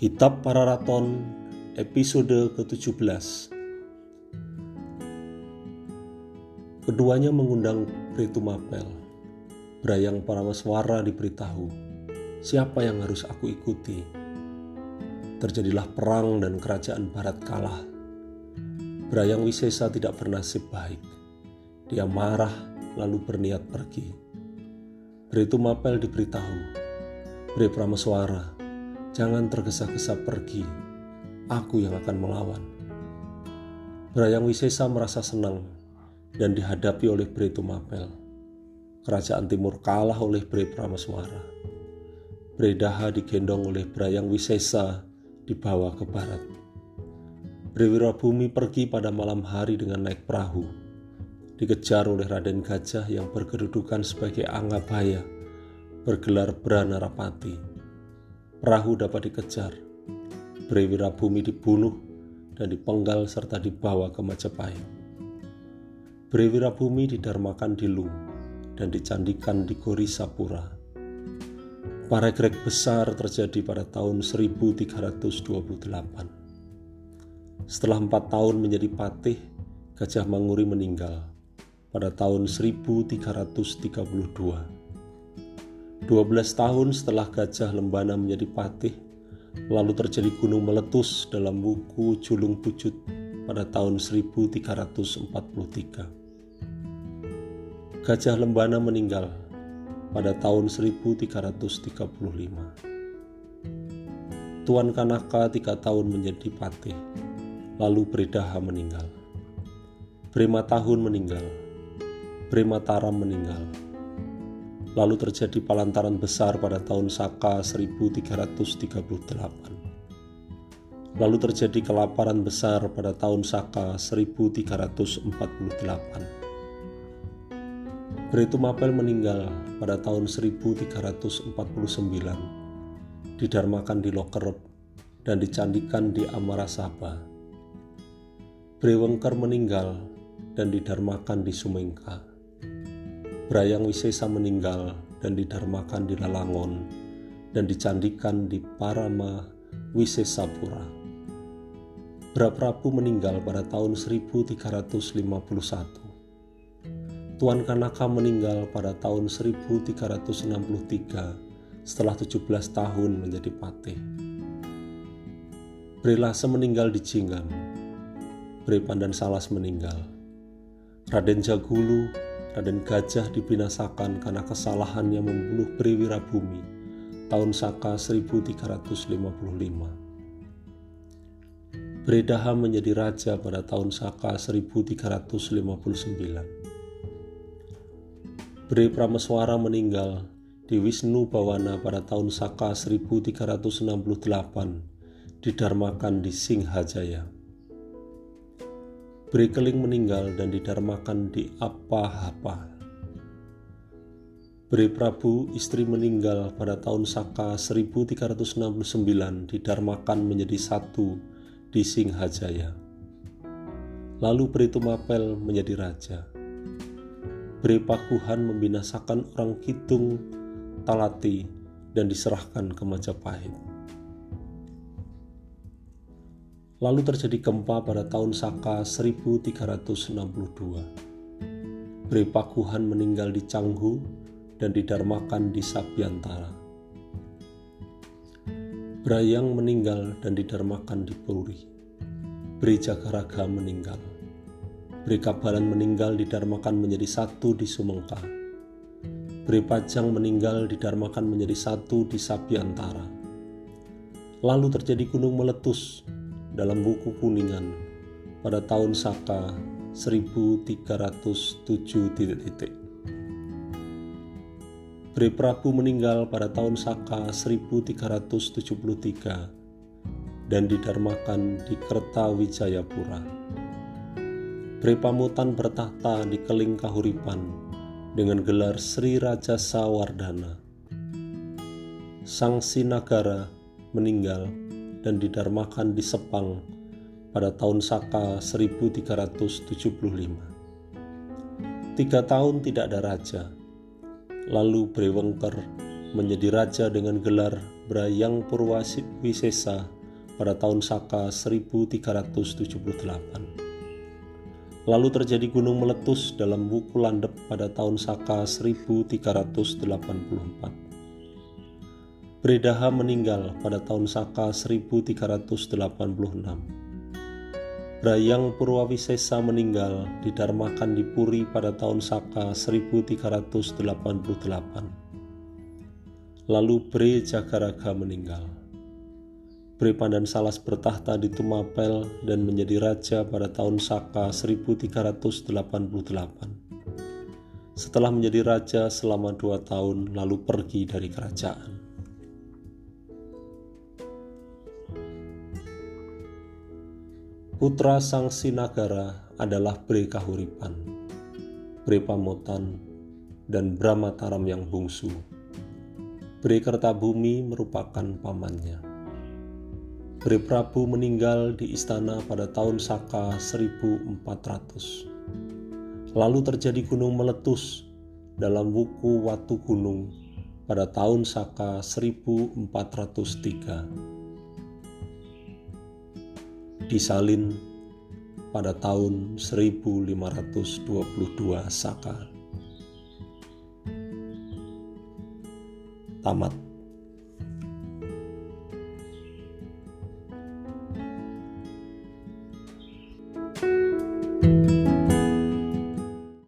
Kitab Pararaton episode ke-17 Keduanya mengundang Mapel. Brayang Parameswara diberitahu, siapa yang harus aku ikuti? Terjadilah perang dan kerajaan barat kalah. Brayang Wisesa tidak bernasib baik. Dia marah lalu berniat pergi. Mapel diberitahu, Bre Prameswara, jangan tergesa-gesa pergi. Aku yang akan melawan. Brayang Wisesa merasa senang dan dihadapi oleh Bre Mapel kerajaan timur kalah oleh Bre Prameswara. Bre Daha digendong oleh Brayang Wisesa dibawa ke barat. Bre Wirabumi pergi pada malam hari dengan naik perahu. Dikejar oleh Raden Gajah yang berkedudukan sebagai Anggabaya, bergelar Branarapati. Perahu dapat dikejar. Bre Wirabumi dibunuh dan dipenggal serta dibawa ke Majapahit. Bre Wirabumi didarmakan di Lung dan dicandikan di Gorisapura. Paregrek besar terjadi pada tahun 1328. Setelah empat tahun menjadi patih, Gajah Manguri meninggal pada tahun 1332. 12 tahun setelah Gajah Lembana menjadi patih, lalu terjadi gunung meletus dalam buku Julung Pucut pada tahun 1343. Gajah Lembana meninggal pada tahun 1335. Tuan Kanaka tiga tahun menjadi patih, lalu Bredaha meninggal. Brema Tahun meninggal, Brema Taram meninggal. Lalu terjadi palantaran besar pada tahun Saka 1338. Lalu terjadi kelaparan besar pada tahun Saka 1348 Bretu Mapel meninggal pada tahun 1349, didarmakan di Lokerep dan dicandikan di Amarasaba. Brewengker meninggal dan didarmakan di Sumengka. Brayang Wisesa meninggal dan didarmakan di Lalangon dan dicandikan di Parama Wisesapura. Prabu meninggal pada tahun 1351 Tuan Kanaka meninggal pada tahun 1363 setelah 17 tahun menjadi patih. Lase meninggal di Jinggan. Bre Pandan Salas meninggal. Raden Jagulu, Raden Gajah dibinasakan karena kesalahannya membunuh Bre Wirabumi tahun Saka 1355. Bredaha menjadi raja pada tahun Saka 1359. Bre Prameswara meninggal di Wisnu Bawana pada tahun Saka 1368, didarmakan di Singhajaya. Bre Keling meninggal dan didarmakan di Apahapa. Bre Prabu istri meninggal pada tahun Saka 1369 didarmakan menjadi satu di Singhajaya. Lalu Bre Tumapel menjadi raja. Pakuhan membinasakan orang Kidung, Talati, dan diserahkan ke Majapahit. Lalu terjadi gempa pada tahun Saka 1362. Pakuhan meninggal di Canggu dan didarmakan di Sabiantara. Brayang meninggal dan didarmakan di Puri. Bri Jagaraga meninggal. Kabalan meninggal didarmakan menjadi satu di Sumengka. Pajang meninggal didarmakan menjadi satu di Sabiantara. Lalu terjadi gunung meletus dalam buku Kuningan pada tahun Saka 1307 titik. Bre Prabu meninggal pada tahun Saka 1373 dan didarmakan di Kertawijayapura. Prepamutan bertahta di Keling Kahuripan dengan gelar Sri Raja Sawardana. Sang Sinagara meninggal dan didarmakan di Sepang pada tahun Saka 1375. Tiga tahun tidak ada raja, lalu Brewengker menjadi raja dengan gelar Brayang Purwawisesa pada tahun Saka 1378. Lalu terjadi gunung meletus dalam buku landep pada tahun Saka 1384. Bredaha meninggal pada tahun Saka 1386. Brayang Purwawisesa meninggal didarmakan di Puri pada tahun Saka 1388. Lalu Bre Jagaraga meninggal. Bre Pandan Salas bertahta di Tumapel dan menjadi raja pada tahun Saka 1388. Setelah menjadi raja selama dua tahun, lalu pergi dari kerajaan. Putra Sang Sinagara adalah Bre Kahuripan, Bre Pamotan, dan Brahmataram yang bungsu. Bre Kertabumi merupakan pamannya. Bre Prabu meninggal di istana pada tahun Saka 1400. Lalu terjadi gunung meletus dalam buku Watu Gunung pada tahun Saka 1403 disalin pada tahun 1522 Saka. Tamat.